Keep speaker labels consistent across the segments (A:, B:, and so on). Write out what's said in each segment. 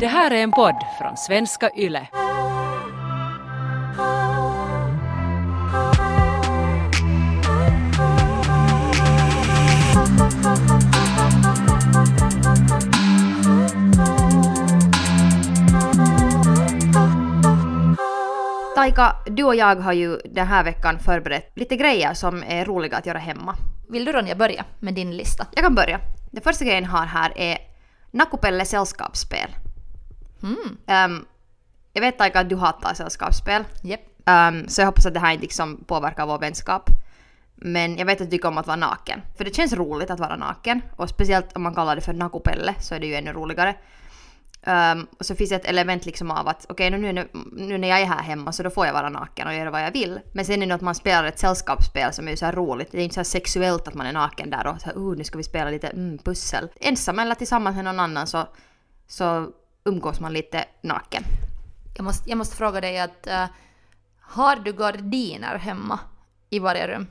A: Det här är en podd från svenska YLE.
B: Taika, du och jag har ju den här veckan förberett lite grejer som är roliga att göra hemma.
C: Vill du Ronja börja med din lista?
B: Jag kan börja. Den första grejen jag har här är Nakupelle sällskapsspel.
C: Mm.
B: Ehm, jag vet Taika att du hatar sällskapsspel.
C: Yep.
B: Ehm, så jag hoppas att det här inte liksom påverkar vår vänskap. Men jag vet att du tycker om att vara naken. För det känns roligt att vara naken. Och speciellt om man kallar det för nakupelle så är det ju ännu roligare. Ehm, och så finns det ett element liksom av att okej nu, nu, nu när jag är här hemma så då får jag vara naken och göra vad jag vill. Men sen är det att man spelar ett sällskapsspel som är så här roligt. Det är inte så sexuellt att man är naken där och så här, oh, nu ska vi spela lite mm, pussel. Ensam eller tillsammans med någon annan så, så umgås man lite naken.
C: Jag måste, jag måste fråga dig att uh, har du gardiner hemma i varje rum?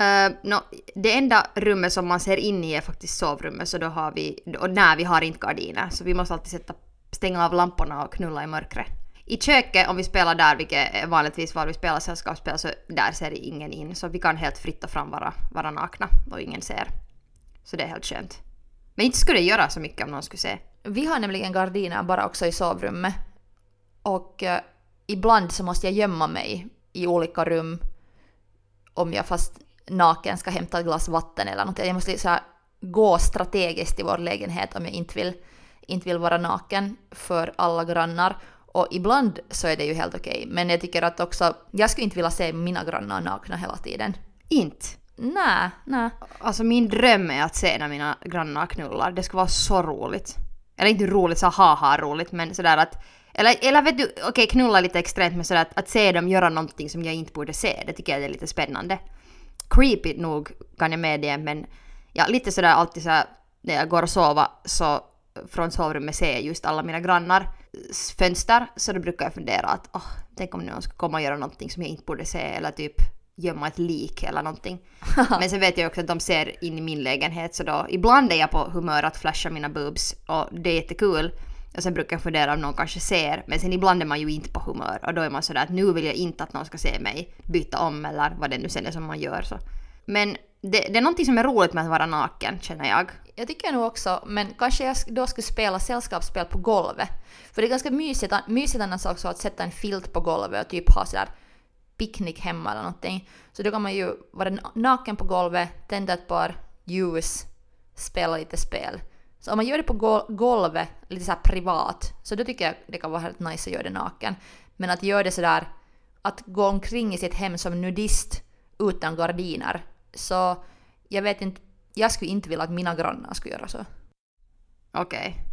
B: Uh, no, det enda rummet som man ser in i är faktiskt sovrummet så då har vi, och när vi har inte gardiner så vi måste alltid sätta, stänga av lamporna och knulla i mörkret. I köket, om vi spelar där, vilket är vanligtvis var vi spelar sällskapsspel, så där ser ingen in. Så vi kan helt fritt och fram vara, vara nakna och ingen ser. Så det är helt skönt. Men inte skulle det göra så mycket om någon skulle se.
C: Vi har nämligen gardiner bara också i sovrummet. Och uh, ibland så måste jag gömma mig i olika rum om jag fast naken ska hämta ett glas vatten eller något. Jag måste så här, gå strategiskt i vår lägenhet om jag inte vill, inte vill vara naken för alla grannar. Och ibland så är det ju helt okej. Men jag tycker att också, jag skulle inte vilja se mina grannar nakna hela tiden.
B: Inte?
C: Nej, nej.
B: Alltså min dröm är att se när mina grannar knullar. Det ska vara så roligt. Eller inte roligt så haha roligt men sådär att eller, eller vet du, okej okay, knulla lite extremt men sådär att, att se dem göra någonting som jag inte borde se, det tycker jag är lite spännande. Creepy nog kan jag medge men ja, lite sådär alltid så när jag går och sover så från sovrummet ser jag just alla mina grannars fönster så då brukar jag fundera att oh, tänk om någon ska komma och göra någonting som jag inte borde se eller typ gömma ett lik eller någonting. Men sen vet jag också att de ser in i min lägenhet så då ibland är jag på humör att flasha mina boobs och det är jättekul. Och sen brukar jag fundera om någon kanske ser, men sen ibland är man ju inte på humör och då är man sådär att nu vill jag inte att någon ska se mig byta om eller vad det nu sen är som man gör. Så. Men det, det är någonting som är roligt med att vara naken känner jag.
C: Jag tycker nog också, men kanske jag då skulle spela sällskapsspel på golvet. För det är ganska mysigt, mysigt annars också att sätta en filt på golvet och typ ha sådär picknick hemma eller någonting. Så då kan man ju vara naken på golvet, tända ett par ljus, spela lite spel. Så om man gör det på golvet, lite så privat, så då tycker jag det kan vara helt nice att göra det naken. Men att göra det sådär, att gå omkring i sitt hem som nudist utan gardiner, så jag vet inte, jag skulle inte vilja att mina grannar skulle göra så.
B: Okej. Okay.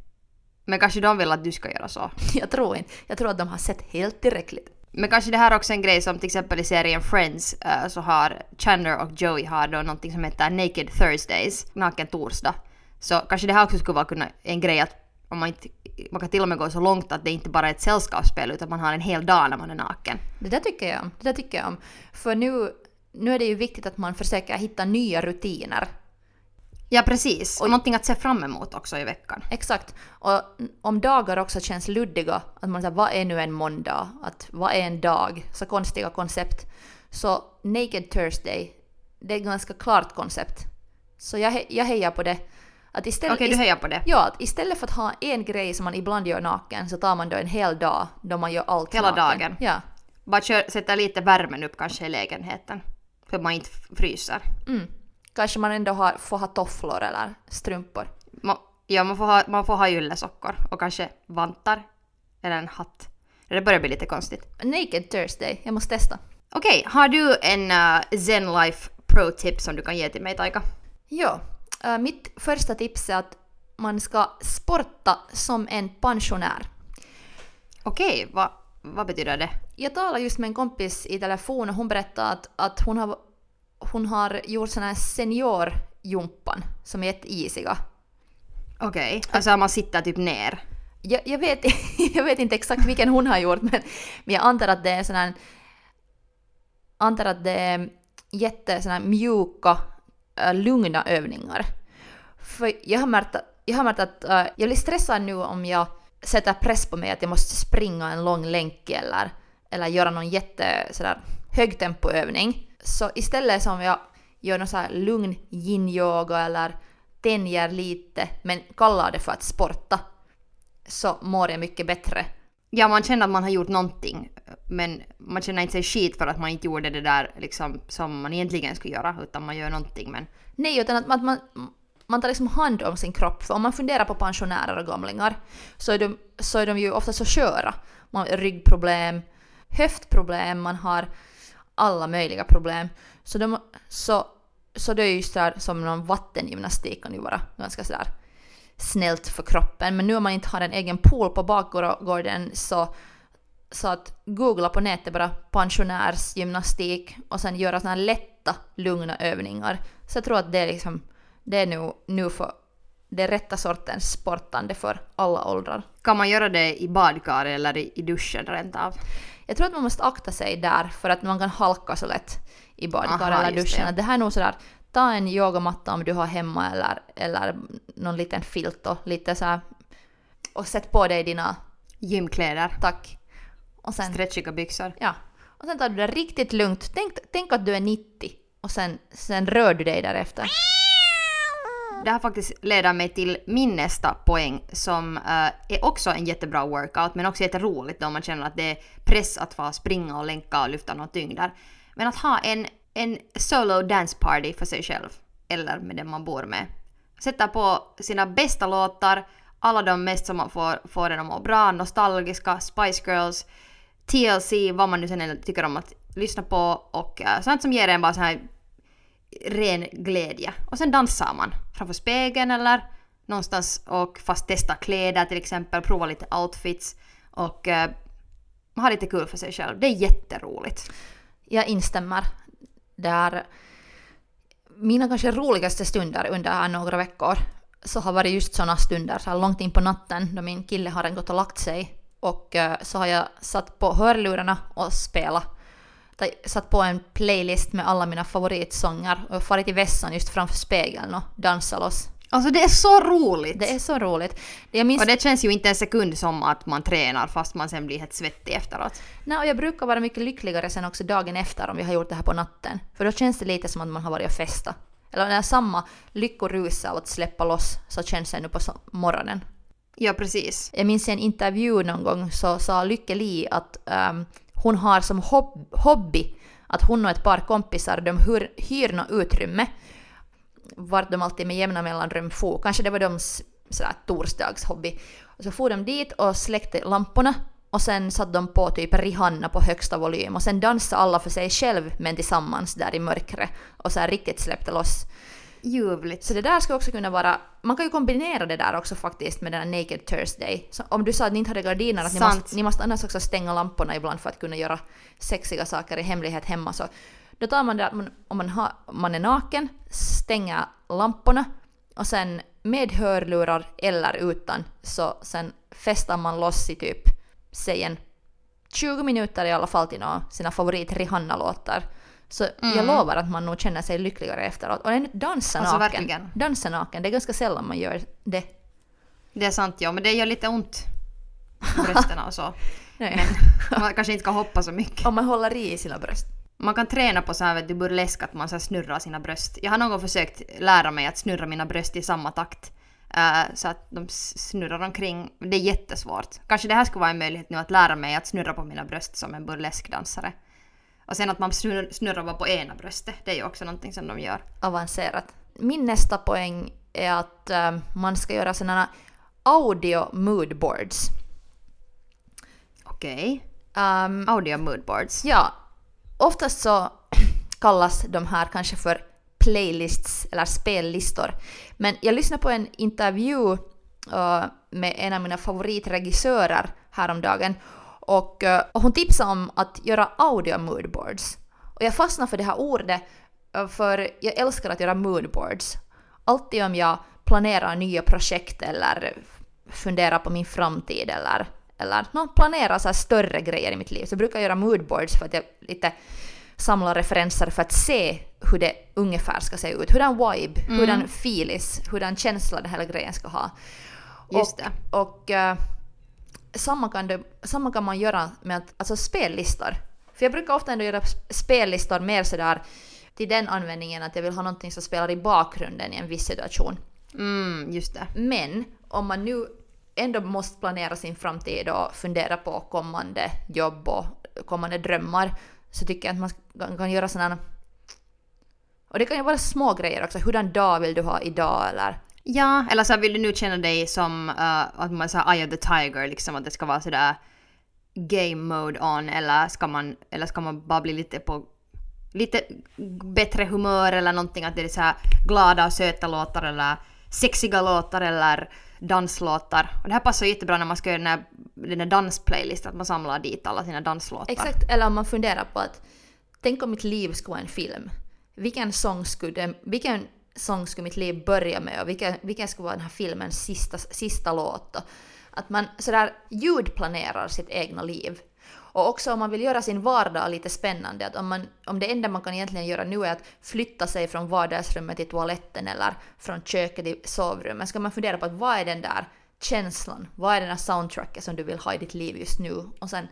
B: Men kanske de vill att du ska göra så?
C: jag tror inte. Jag tror att de har sett helt tillräckligt.
B: Men kanske det här är också en grej som till exempel i serien Friends uh, så har Chandler och Joey har då någonting som heter Naked Thursdays, naken torsdag. Så kanske det här också skulle vara kunna, en grej att om man, inte, man kan till och med gå så långt att det inte bara är ett sällskapsspel utan man har en hel dag när man är naken.
C: Det där tycker jag om. Det där tycker jag om. För nu, nu är det ju viktigt att man försöker hitta nya rutiner.
B: Ja precis, och, någonting att se fram emot också i veckan.
C: Exakt. Och om dagar också känns luddiga, att man säger vad är nu en måndag? Att vad är en dag? Så konstiga koncept. Så Naked Thursday, det är ett ganska klart koncept. Så jag, jag hejar på det.
B: Att istället, Okej, du hejar på det?
C: Ja, att istället för att ha en grej som man ibland gör naken så tar man då en hel dag då man gör allt
B: Hela
C: naken.
B: dagen?
C: Ja.
B: Bara kör, sätta lite värmen upp kanske i lägenheten. För man inte fryser.
C: Mm. Kanske man ändå har, får ha tofflor eller strumpor.
B: Ma, ja, man får, ha, man får ha yllesockor och kanske vantar. Eller en hatt. Det börjar bli lite konstigt.
C: Naked Thursday, jag måste testa.
B: Okej, har du en uh, Zen Life Pro-tip som du kan ge till mig Taika?
C: Ja, Uh, mitt första tips är att man ska sporta som en pensionär.
B: Okej, vad, vad betyder det?
C: Jag talade just med en kompis i telefon och hon berättade att, att hon, har, hon har gjort såna här seniorjumpan som är jätteisiga.
B: Okej, okay. alltså man sitter typ ner?
C: Jag, jag, vet, jag vet inte exakt vilken hon har gjort men, men jag antar att det är sån här, antar att det är jätte såna mjuka äh, lugna övningar. För jag har märkt, jag har märkt att äh, jag blir stressad nu om jag sätter press på mig att jag måste springa en lång länk eller, eller göra någon jätte sådär, högtempoövning. Så istället som jag gör någon så här lugn yin-yoga eller tänjer lite men kallar det för att sporta så mår jag mycket bättre.
B: Ja, man känner att man har gjort någonting. Men man känner inte sig skit för att man inte gjorde det där liksom, som man egentligen skulle göra. Utan man gör någonting. Men
C: Nej, utan att man, man, man tar liksom hand om sin kropp. För om man funderar på pensionärer och gamlingar så är de, så är de ju ofta så sköra. Man har ryggproblem, höftproblem, man har alla möjliga problem. Så, de, så, så det är ju sådär som någon vattengymnastik kan ju vara ganska sådär snällt för kroppen. Men nu om man inte har en egen pool på bakgården så, så att googla på nätet bara pensionärsgymnastik och sen göra sådana här lätta lugna övningar. Så jag tror att det är liksom, det är nu, nu för det rätta sortens sportande för alla åldrar.
B: kan man göra det i badkar eller i, i duschen rent av?
C: Jag tror att man måste akta sig där för att man kan halka så lätt i badkar
B: Aha,
C: eller duschen.
B: det.
C: Det. det här är nog sådär, ta en yogamatta om du har hemma eller, eller någon liten filt och lite så här, och sätt på dig dina
B: Gymkläder,
C: tack. Och sen,
B: stretchiga byxor.
C: ja. och sen tar du det riktigt lugnt. Tänk, tänk att du är 90 och sen, sen rör du dig därefter.
B: Det här faktiskt leder mig till min nästa poäng som uh, är också en jättebra workout men också jätteroligt då man känner att det är press att få springa och länka och lyfta några tyngder. Men att ha en, en solo dance party för sig själv eller med den man bor med. Sätta på sina bästa låtar, alla de mest som man får, får en att må bra, nostalgiska, Spice Girls, TLC, vad man nu sen tycker om att lyssna på och uh, sånt som ger en bara så här ren glädje. Och sen dansar man framför spegeln eller någonstans och fast testa kläder till exempel, prova lite outfits och uh, ha lite kul för sig själv. Det är jätteroligt.
C: Jag instämmer. Där mina kanske roligaste stunder under några veckor så har varit just sådana stunder så här långt in på natten då min kille har gått och lagt sig och eh, så har jag satt på hörlurarna och spelat. Satt på en playlist med alla mina favoritsånger och farit i vässan just framför spegeln och dansat loss.
B: Alltså det är så roligt!
C: Det är så roligt. Jag minns
B: Och det känns ju inte en sekund som att man tränar fast man sen blir helt svettig efteråt.
C: Nej, och jag brukar vara mycket lyckligare sen också dagen efter om vi har gjort det här på natten. För då känns det lite som att man har varit och festa. Eller när samma lyckorus av att släppa loss så känns det nu på morgonen.
B: Ja, precis.
C: Jag minns i en intervju någon gång så sa Lykke Li att ehm, hon har som hob- hobby att hon och ett par kompisar de hyr, hyr något utrymme vart de alltid med jämna mellanrum for. Kanske det var deras torsdagshobby. Så for de dit och släckte lamporna och sen satte de på typ Rihanna på högsta volym och sen dansade alla för sig själv men tillsammans där i mörkret och så här riktigt släppte loss.
B: Ljuvligt.
C: Så det där ska också kunna vara, man kan ju kombinera det där också faktiskt med den här Naked Thursday. Så om du sa att ni inte hade gardiner, att ni måste, ni måste annars också stänga lamporna ibland för att kunna göra sexiga saker i hemlighet hemma. Så då tar man det att man, om man, har, om man är naken, stänger lamporna och sen med hörlurar eller utan så sen festar man loss i typ, säg en 20 minuter i alla fall till sina favorit Rihanna-låtar. Så jag lovar att man nog känner sig lyckligare efteråt. Och dansa
B: Alltså,
C: naken.
B: verkligen.
C: Dansa naken, det är ganska sällan man gör det.
B: Det är sant ja, men det gör lite ont. Brösten och så.
C: Nej.
B: Man kanske inte ska hoppa så mycket.
C: Om man håller i sina bröst.
B: Man kan träna på så här vet du, burlesk att man så snurrar sina bröst. Jag har någon gång försökt lära mig att snurra mina bröst i samma takt. eh, så att de snurrar omkring. Det är jättesvårt. Kanske det här skulle vara en möjlighet nu att lära mig att snurra på mina bröst som en burleskdansare. Och sen att man snurrar, snurrar bara på ena bröstet. Det är ju också någonting som de gör.
C: Avancerat. Min nästa poäng är att eh, man ska göra sådana audio moodboards.
B: Okej.
C: Um,
B: Audio moodboards.
C: Ja, oftast så kallas de här kanske för playlists eller spellistor. Men jag lyssnade på en intervju eh, med en av mina favoritregissörer häromdagen och, eh, och hon tipsade om att göra audio moodboards. Och jag fastnade för det här ordet eh, för jag älskar att göra moodboards. Alltid om jag planerar nya projekt eller funderar på min framtid eller, eller no, planerar så större grejer i mitt liv så brukar jag göra moodboards för att jag lite samlar referenser för att se hur det ungefär ska se ut. Hurdan vibe, hurdan feelis, hurdan känsla den här grejen ska ha.
B: Just
C: och,
B: det.
C: Och, eh, samma kan, det, samma kan man göra med att, alltså spellistor. För jag brukar ofta ändå göra sp- spellistor mer sådär till den användningen att jag vill ha någonting som spelar i bakgrunden i en viss situation.
B: Mm, just det.
C: Men om man nu ändå måste planera sin framtid och fundera på kommande jobb och kommande drömmar så tycker jag att man kan, kan göra sådana och det kan ju vara små grejer också. Hurdan dag vill du ha idag eller?
B: Ja, eller så vill du nu känna dig som uh, att man säger Eye of the Tiger, liksom att det ska vara sådär game mode on eller ska man, eller ska man bara bli lite på lite bättre humör eller någonting att det är så här glada och söta låtar eller sexiga låtar eller danslåtar. Och det här passar jättebra när man ska göra den här, den här dansplaylisten, att man samlar dit alla sina danslåtar.
C: Exakt, eller om man funderar på att tänk om mitt liv skulle vara en film. Vilken sång skulle, vilken sång skulle mitt liv börja med och vilken, vilken skulle vara den här filmens sista, sista låt? Då? Att man sådär ljudplanerar sitt egna liv. Och också om man vill göra sin vardag lite spännande, att om, man, om det enda man kan egentligen göra nu är att flytta sig från vardagsrummet till toaletten eller från köket till sovrummet, ska man fundera på att vad är den där känslan, vad är den där soundtracket som du vill ha i ditt liv just nu? Och sen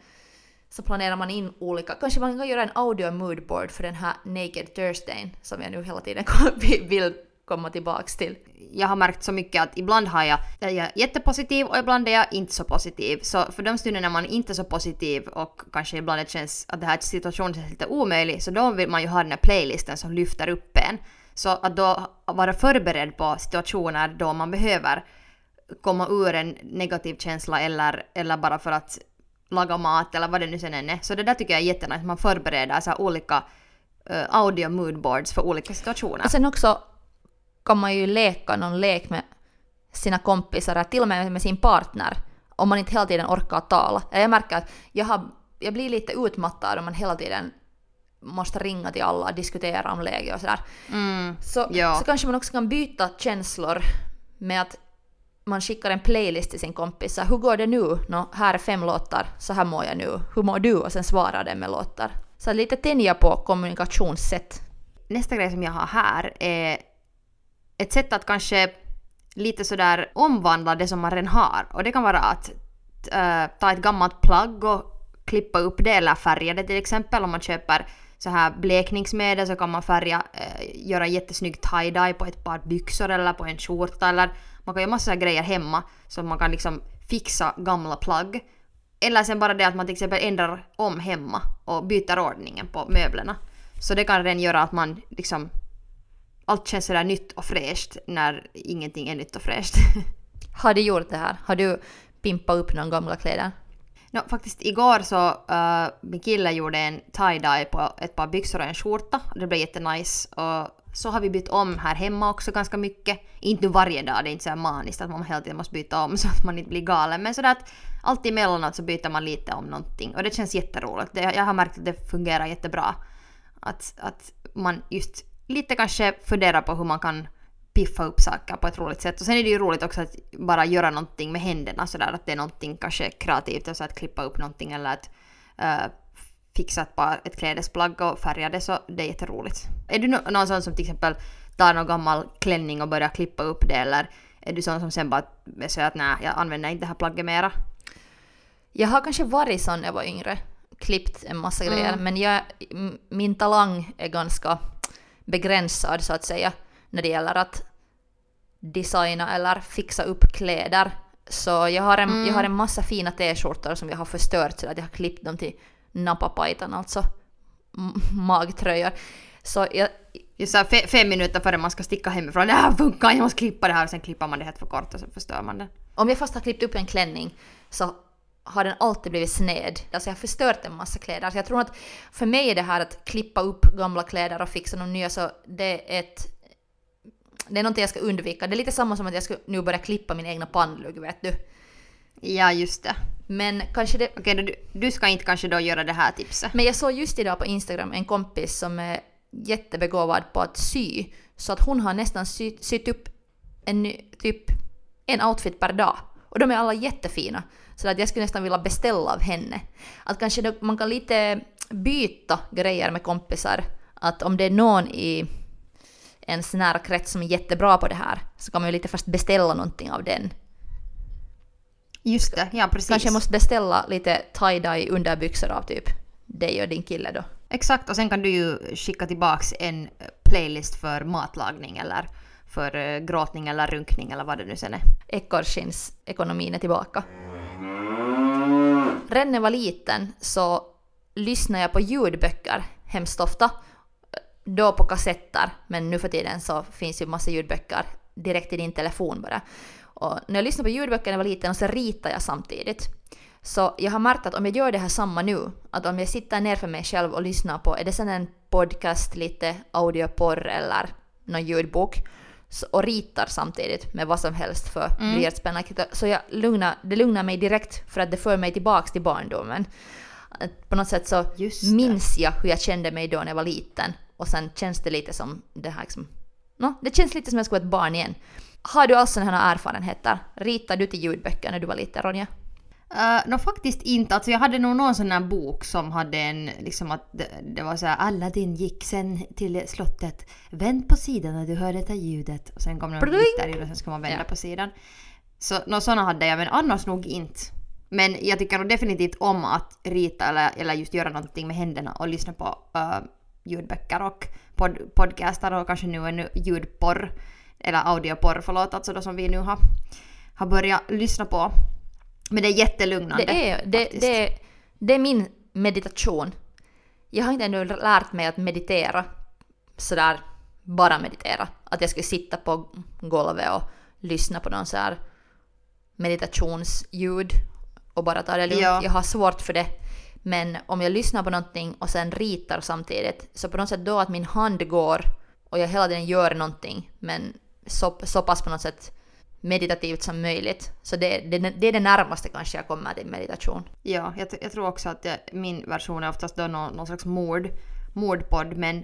C: så planerar man in olika, kanske man kan göra en audio moodboard för den här Naked Thursdayn som jag nu hela tiden vill komma tillbaks till.
B: Jag har märkt så mycket att ibland har jag, är jag jättepositiv och ibland är jag inte så positiv. Så för de stunder när man inte är så positiv och kanske ibland det känns att den här situationen känns lite omöjlig, så då vill man ju ha den här playlisten som lyfter upp en. Så att då vara förberedd på situationer då man behöver komma ur en negativ känsla eller, eller bara för att laga mat eller vad det nu sen än är. Så det där tycker jag är jättenice, att man förbereder så olika uh, audio moodboards för olika situationer.
C: Och sen också kan man ju leka någon lek med sina kompisar, till och med med sin partner, om man inte hela tiden orkar tala. Jag märker att jag, har, jag blir lite utmattad om man hela tiden måste ringa till alla och diskutera om läge och sådär.
B: Mm,
C: så,
B: ja.
C: så kanske man också kan byta känslor med att man skickar en playlist till sin kompis. Så, Hur går det nu? Nå, här är fem låtar. Så här mår jag nu. Hur mår du? Och sen svarar den med låtar. Så lite tänja på kommunikationssätt.
B: Nästa grej som jag har här är ett sätt att kanske lite sådär omvandla det som man redan har. Och det kan vara att äh, ta ett gammalt plagg och klippa upp det eller färga det till exempel. Om man köper så här blekningsmedel så kan man färga, äh, göra jättesnygg tie-dye på ett par byxor eller på en skjorta eller man kan göra massa grejer hemma så man kan liksom fixa gamla plagg. Eller sen bara det att man till exempel ändrar om hemma och byter ordningen på möblerna. Så det kan redan göra att man liksom allt känns sådär nytt och fräscht när ingenting är nytt och fräscht.
C: Har du gjort det här? Har du pimpat upp några gamla kläder?
B: No, faktiskt igår så uh, min kille gjorde en tie-dye på ett par byxor och en skjorta. Det blev jättenice. Och så har vi bytt om här hemma också ganska mycket. Inte varje dag, det är inte så här maniskt att man hela tiden måste byta om så att man inte blir galen. Men sådär att alltid emellanåt så byter man lite om någonting. Och det känns jätteroligt. Det, jag har märkt att det fungerar jättebra. Att, att man just lite kanske funderar på hur man kan piffa upp saker på ett roligt sätt. Och sen är det ju roligt också att bara göra någonting med händerna sådär att det är någonting kanske kreativt, alltså att klippa upp någonting eller att uh, fixa ett, par, ett klädesplagg och färga det så det är jätteroligt. Är du någon sån som till exempel tar någon gammal klänning och börjar klippa upp det eller är du sån som sen bara säger att nej, jag använder inte det här plagget mera?
C: Jag har kanske varit sån när jag var yngre, klippt en massa mm. grejer, men jag, min talang är ganska begränsad så att säga när det gäller att designa eller fixa upp kläder. Så jag har en, mm. jag har en massa fina t-skjortor som jag har förstört så att jag har klippt dem till napapajtan, alltså magtröjor. Så jag,
B: Just så fe fem minuter före man ska sticka hemifrån. Det här funkar, jag måste klippa det här och sen klippar man det helt för kort och så förstör man det.
C: Om jag först har klippt upp en klänning så har den alltid blivit sned. Alltså jag har förstört en massa kläder. Så jag tror att för mig är det här att klippa upp gamla kläder och fixa de nya så det är ett... Det är någonting jag ska undvika. Det är lite samma som att jag ska nu börja klippa min egna pannlugg, vet du.
B: Ja, just det.
C: Men kanske det...
B: Okej, du, du ska inte kanske då göra det här tipset.
C: Men jag såg just idag på Instagram en kompis som är jättebegåvad på att sy. Så att hon har nästan sy, sytt upp en, typ en outfit per dag. Och de är alla jättefina. Så att jag skulle nästan vilja beställa av henne. Att kanske då, man kan lite byta grejer med kompisar. Att om det är någon i ens nära krets som är jättebra på det här så kan man ju lite först beställa någonting av den.
B: Just det, ja precis.
C: Kanske måste beställa lite tie-dye underbyxor av typ dig och din kille då.
B: Exakt, och sen kan du ju skicka tillbaks en playlist för matlagning eller för eh, gråtning eller runkning eller vad det nu sen är.
C: Ekorrskinnsekonomin är tillbaka. Redan när jag var liten så lyssnade jag på ljudböcker hemskt ofta. Då på kassetter, men nu för tiden så finns ju massa ljudböcker direkt i din telefon bara. Och när jag lyssnade på ljudböcker när jag var liten och så ritade jag samtidigt. Så jag har märkt att om jag gör det här samma nu, att om jag sitter ner för mig själv och lyssnar på, är det sen en podcast, lite audioporr eller någon ljudbok, så, och ritar samtidigt med vad som helst för
B: Mm.
C: blyertspennor. Så jag lugnar, det lugnar mig direkt för att det för mig tillbaks till barndomen. Att På något sätt så minns jag hur jag kände mig då när jag var liten. Och sen känns det lite som det här liksom, no, det känns lite som jag skulle vara ett barn igen. Har du alltså sådana här erfarenheter? Ritar du till ljudböcker när du var liten Ronja?
B: Uh, no, faktiskt inte. Alltså jag hade nog någon sån här bok som hade en, liksom att det, det var så här Aladdin gick sen till slottet. Vänd på sidan när du hör detta ljudet. Och sen kom det en i och sen ska man vända
C: Ja.
B: på sidan. Så några såna hade jag men annars nog inte. Men jag tycker nog definitivt om att rita eller, eller just göra någonting med händerna och lyssna på uh, ljudböcker och pod, podcaster och kanske nu en ljudporr. Eller audioporr, förlåt, alltså då som vi nu har, har börjat lyssna på. Men det är jättelugnande.
C: Det är, det, det, är- det är min meditation. Jag har inte ännu lärt mig att meditera sådär bara meditera. Att jag skulle sitta på golvet och lyssna på någon så här meditationsljud och bara ta det lugnt.
B: Ja.
C: Jag har svårt för det. Men om jag lyssnar på någonting och sen ritar samtidigt, så på något sätt då att min hand går och jag hela tiden gör någonting, men så, så pass på något sätt meditativt som möjligt. Så det, det, det är det närmaste kanske jag kommer till meditation.
B: Ja, jag, jag tror också att jag, min version är oftast då någon, någon slags mord, mordpodd men,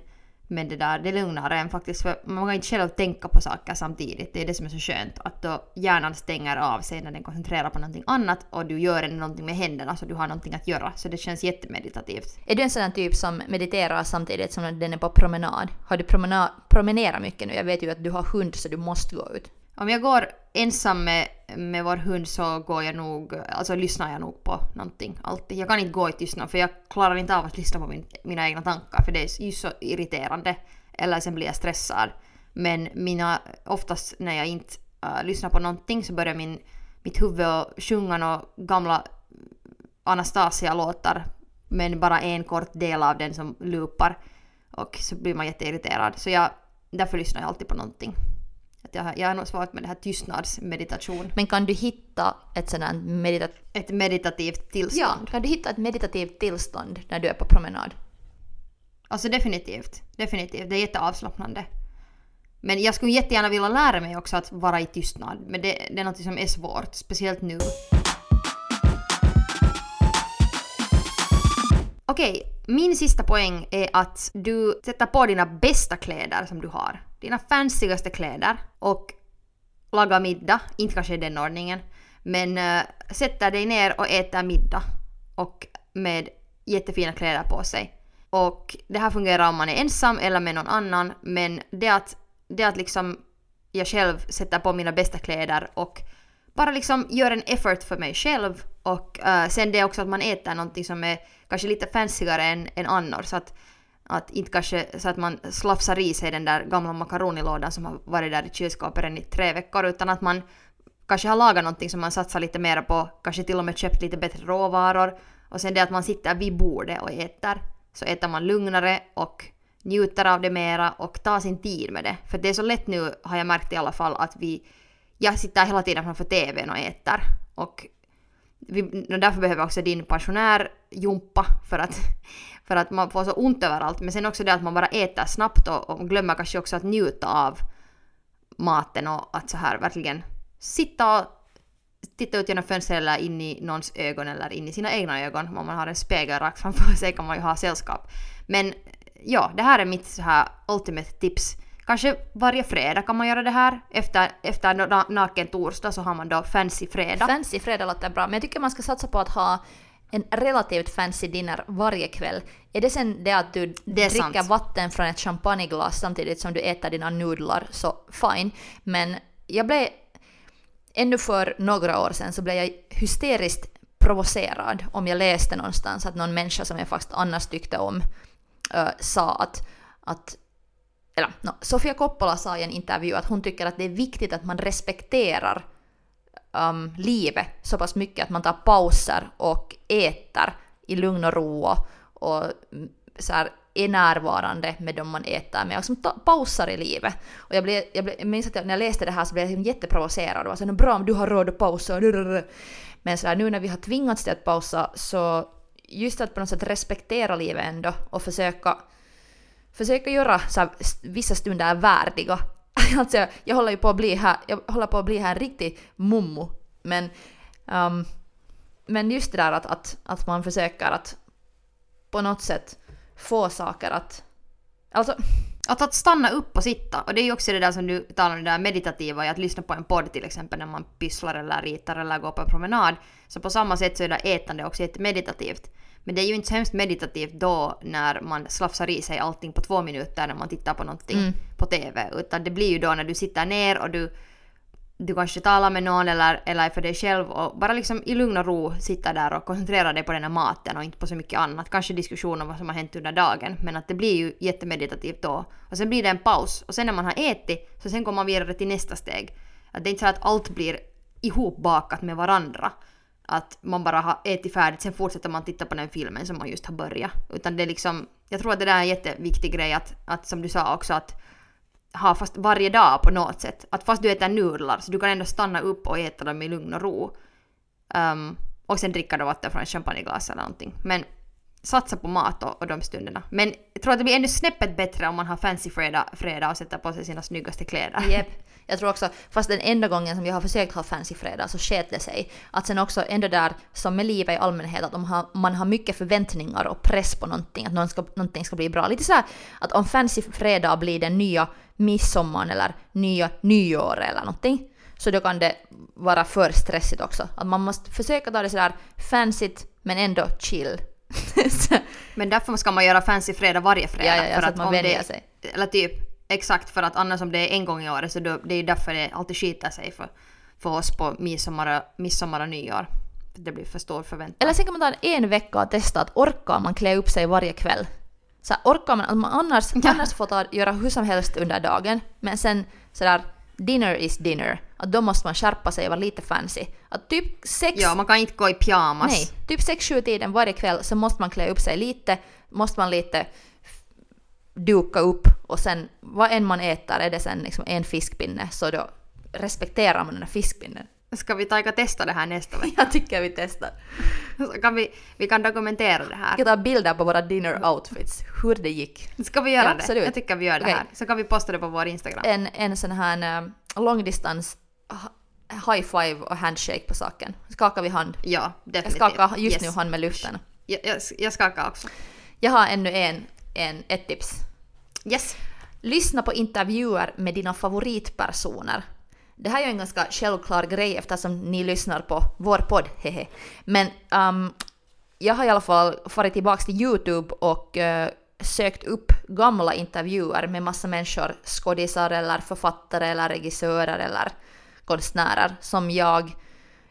B: men det där, det lugnar en faktiskt för man kan inte själv tänka på saker samtidigt. Det är det som är så skönt. Att då hjärnan stänger av sig när den koncentrerar på någonting annat och du gör någonting med händerna så du har någonting att göra. Så det känns jättemeditativt.
C: Är du en sån typ som mediterar samtidigt som den är på promenad? Har du promena- promenerat mycket nu? Jag vet ju att du har hund så du måste gå ut.
B: Om jag går ensam med, med vår hund så går jag nog, alltså lyssnar jag nog på någonting alltid. Jag kan inte gå i tystnad för jag klarar inte av att lyssna på min, mina egna tankar för det är ju så irriterande. Eller sen blir jag stressad. Men mina, oftast när jag inte uh, lyssnar på någonting så börjar min, mitt huvud att sjunga några gamla Anastasia-låtar. Men bara en kort del av den som loopar. Och så blir man jätteirriterad. Så jag, därför lyssnar jag alltid på någonting. Jag, har- jag har nog svårt med det här tystnadsmeditation.
C: Men kan du hitta ett här medita-
B: Ett meditativt
C: ja,
B: tillstånd.
C: kan du hitta ett meditativt tillstånd när du är på promenad?
B: Alltså definitivt. Definitivt. Det är jätteavslappnande. Men jag skulle jättegärna vilja lära mig också att vara i tystnad. Men det, det är något som är svårt. Speciellt nu. Okej, min sista poäng är att du sätter på dina bästa kläder som du har. Dina fancyaste kläder och lagar middag. Inte kanske i den ordningen. Men eh, äh, sätter dig ner och äter middag. Och med jättefina kläder på sig. Och det här fungerar om man är ensam eller med någon annan. Men det att, det att liksom jag själv sätter på mina bästa kläder och bara liksom gör en effort för mig själv. Och uh, sen det också att man äter någonting som är kanske lite fancyare än, än annars. Så att, att inte kanske så att man slafsar i sig den där gamla makaronilådan som har varit där i kylskåpet i tre veckor. Utan att man kanske har lagat någonting som man satsar lite mer på. Kanske till och med köpt lite bättre råvaror. Och sen det att man sitter vid bordet och äter. Så äter man lugnare och njuter av det mera och tar sin tid med det. För det är så lätt nu, har jag märkt i alla fall, att vi... Jag sitter hela tiden framför TVn och äter. Och vi, och därför behöver också din pensionär jumpa för att, för att man får så ont överallt. Men sen också det att man bara äter snabbt och, och glömmer kanske också att njuta av maten och att så här verkligen sitta och titta ut genom fönstret eller in i någons ögon eller in i sina egna ögon. Om man har en spegel rakt framför sig kan man ju ha sällskap. Men ja, det här är mitt så här ultimate tips. Kanske varje fredag kan man göra det här. Efter, efter na- naken torsdag så har man då fancy fredag.
C: Fancy fredag låter bra, men jag tycker man ska satsa på att ha en relativt fancy dinner varje kväll. Är det sen det att du
B: Det
C: dricker
B: sant.
C: vatten från ett champagneglas samtidigt som du äter dina nudlar, så fine. Men jag blev ännu för några år sedan så blev jag hysteriskt provocerad om jag läste någonstans att någon människa som jag faktiskt annars tyckte om uh, sa att, att eller, no, Sofia Coppola sa i en intervju att hon tycker att det är viktigt att man respekterar um, livet så pass mycket att man tar pauser och äter i lugn och ro och, och så här, är närvarande med dem man äter med och som pausar i livet. Och jag, blev, jag, blev, jag minns att jag, när jag läste det här så blev jag liksom jätteprovocerad och var så bra om du har råd att pausa. Men så här, nu när vi har tvingats till att pausa så just att på något sätt respektera livet ändå och försöka, försöka göra så här, vissa stunder värdiga. alltså jag, håller ju på att bli här, jag håller på att bli här en riktig mummo. Men, um, men just det där att, att, att man försöker att på något sätt få saker att... Alltså...
B: Att, att stanna upp och sitta. Och det är ju också det där som du talar om, det där meditativa, att lyssna på en podd till exempel när man pysslar eller ritar eller går på en promenad. Så på samma sätt så är det ätande också jättemeditativt. Men det är ju inte så hemskt meditativt då när man slafsar i sig allting på två minuter när man tittar på någonting mm. på TV. Utan det blir ju då när du sitter ner och du du kanske talar med någon eller, eller för dig själv och bara liksom i lugn och ro sitta där och koncentrera dig på den här maten och inte på så mycket annat. Kanske diskussion om vad som har hänt under dagen men att det blir ju jättemeditativt då. Och sen blir det en paus och sen när man har ätit så sen kommer man vidare till nästa steg. Att det är inte så att allt blir ihopbakat med varandra. Att man bara har ätit färdigt, sen fortsätter man titta på den filmen som man just har börjat. Utan det är liksom, jag tror att det där är en jätteviktig grej att, att som du sa också att ha fast varje dag på något sätt. Att fast du äter nudlar så du kan ändå stanna upp och äta dem i lugn och ro. Um, och sen dricka då vatten från ett champagneglas eller någonting. Men satsa på mat och, och de stunderna. Men jag tror att det blir ännu snäppet bättre om man har fancy fredag, fredag och sätter på sig sina snyggaste kläder.
C: Yep. Jag tror också, fast den enda gången som jag har försökt ha fancy fredag så sket det sig. Att sen också ändå där, som med livet i allmänhet, att om man har, man har mycket förväntningar och press på någonting, att någon ska, någonting ska bli bra. Lite sådär att om fancy fredag blir den nya midsommaren eller nya nyår eller någonting, så då kan det vara för stressigt också. Att man måste försöka ta det sådär fancyt men ändå chill.
B: men därför ska man göra fancy fredag varje fredag.
C: Ja, ja, för att, att man vänjer sig.
B: Eller typ, exakt för att annars om det är en gång i året så då, det är därför det alltid skiter sig för, för oss på midsommar, midsommar och nyår. Det blir för stor förväntan.
C: Eller sen kan man ta en vecka och testa att orkar man klä upp sig varje kväll så här, orkar man, att man annars, ja. annars får ta, göra hur som helst under dagen, men sen sådär dinner is dinner. Att då måste man skärpa sig och vara lite fancy. Att typ sex...
B: Ja, man kan inte gå i pyjamas.
C: Nej, typ sex, sju tiden varje kväll så måste man klä upp sig lite, måste man lite duka upp och sen vad än man äter är det sen liksom en fiskpinne så då respekterar man den här fiskpinnen.
B: Ska vi ta och testa det här nästa vecka?
C: Jag tycker vi testar.
B: Så kan vi, vi kan dokumentera det här.
C: Vi kan ta bilder på våra dinner outfits, hur det gick.
B: Ska vi göra ja, det? Absolut. Jag tycker vi gör det okay. här. Så kan vi posta det på vår Instagram.
C: En, en sån här uh, långdistans high five och handshake på saken. Skakar vi hand?
B: Ja, definitivt.
C: Jag skakar just yes. nu hand med luften.
B: Jag, jag, jag skakar också.
C: Jag har ännu en, en, ett tips.
B: Yes.
C: Lyssna på intervjuer med dina favoritpersoner. Det här är ju en ganska självklar grej eftersom ni lyssnar på vår podd, hehe. Men um, jag har i alla fall farit tillbaka till Youtube och uh, sökt upp gamla intervjuer med massa människor, skådisar eller författare eller regissörer eller konstnärer som jag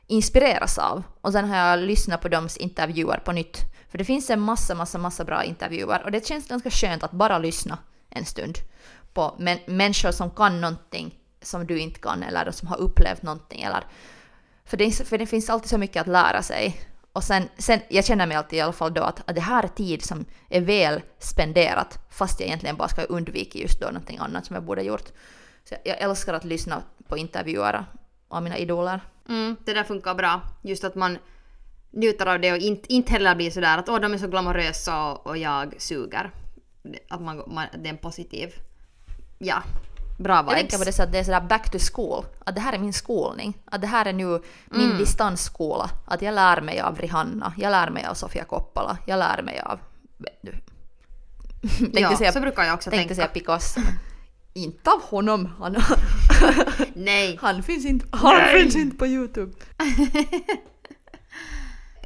C: inspireras av. Och sen har jag lyssnat på deras intervjuer på nytt. För det finns en massa, massa, massa bra intervjuer och det känns ganska skönt att bara lyssna en stund på människor som kan någonting som du inte kan eller som har upplevt någonting. Eller, för, det, för det finns alltid så mycket att lära sig. Och sen, sen, jag känner mig alltid i alla fall då att, att det här är tid som är väl spenderat fast jag egentligen bara ska undvika just då någonting annat som jag borde gjort. Så jag, jag älskar att lyssna på intervjuer av mina idoler.
B: Mm, det där funkar bra. Just att man njuter av det och inte, inte heller blir sådär att åh de är så glamorösa och, och jag suger. Att man, man, det är en positiv ja, bra vibes.
C: Jag tänker på det så att det är sådär back to school. Att det här är min skolning. Att det här är nu min mm. distansskola. Att jag lär mig av Rihanna. Jag lär mig av Sofia Coppola. Jag lär mig av... Du.
B: ja, säga, så brukar jag också
C: tänkte
B: tänka.
C: säga Picasso. inte av honom. Han,
B: Nej.
C: Han finns inte, han Nej. finns inte på Youtube.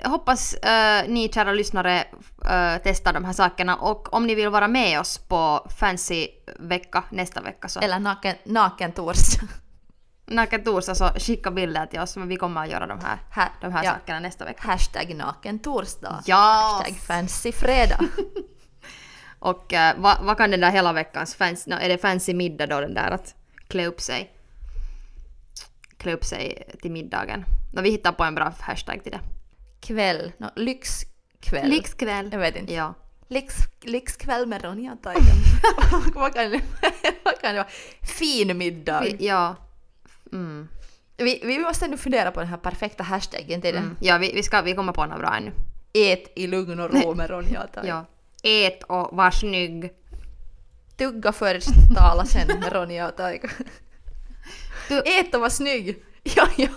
B: Hoppas uh, ni kära lyssnare uh, testar de här sakerna och om ni vill vara med oss på fancy vecka nästa vecka så...
C: Eller naken, naken torsdag.
B: Naken torsdag så skicka bilder till oss men vi kommer att göra de här,
C: Här,
B: de här
C: ja.
B: sakerna nästa vecka.
C: Hashtag naken torsdag.
B: Ja!
C: Hashtag fancy fredag.
B: Och eh, vad, vad kan den där hela veckans fancy, no, är det fancy middag då den där att klä upp sig? Klä upp sig till middagen. No, vi hittar på en bra hashtag till det.
C: Kväll. No, lyxkväll.
B: Lyxkväll.
C: Jag vet inte.
B: Ja.
C: Lyx, lyxkväll med Ronja och Taika. vad, kan det, vad kan det vara? Fin middag.
B: Vi, ja. Mm.
C: Vi, vi måste ändå fundera på den här perfekta hashtaggen till
B: Mm. Ja, vi, vi, ska, vi kommer på något bra ännu.
C: Ät i lugn och ro med Ronja och.
B: Ja. Ät och var snygg.
C: Tugga först, tala sen med Ronja och Taika.
B: Du-
C: Ät och var snygg! Ja, ja.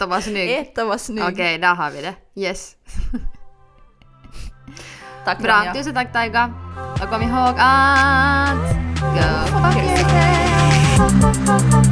B: Och var snygg.
C: Och var snygg.
B: Okej, där har vi det. Yes.
C: Tack
B: Bra,
C: Ronja.
B: tusen tack Taika. Och kom ihåg att... Go fuck yourself.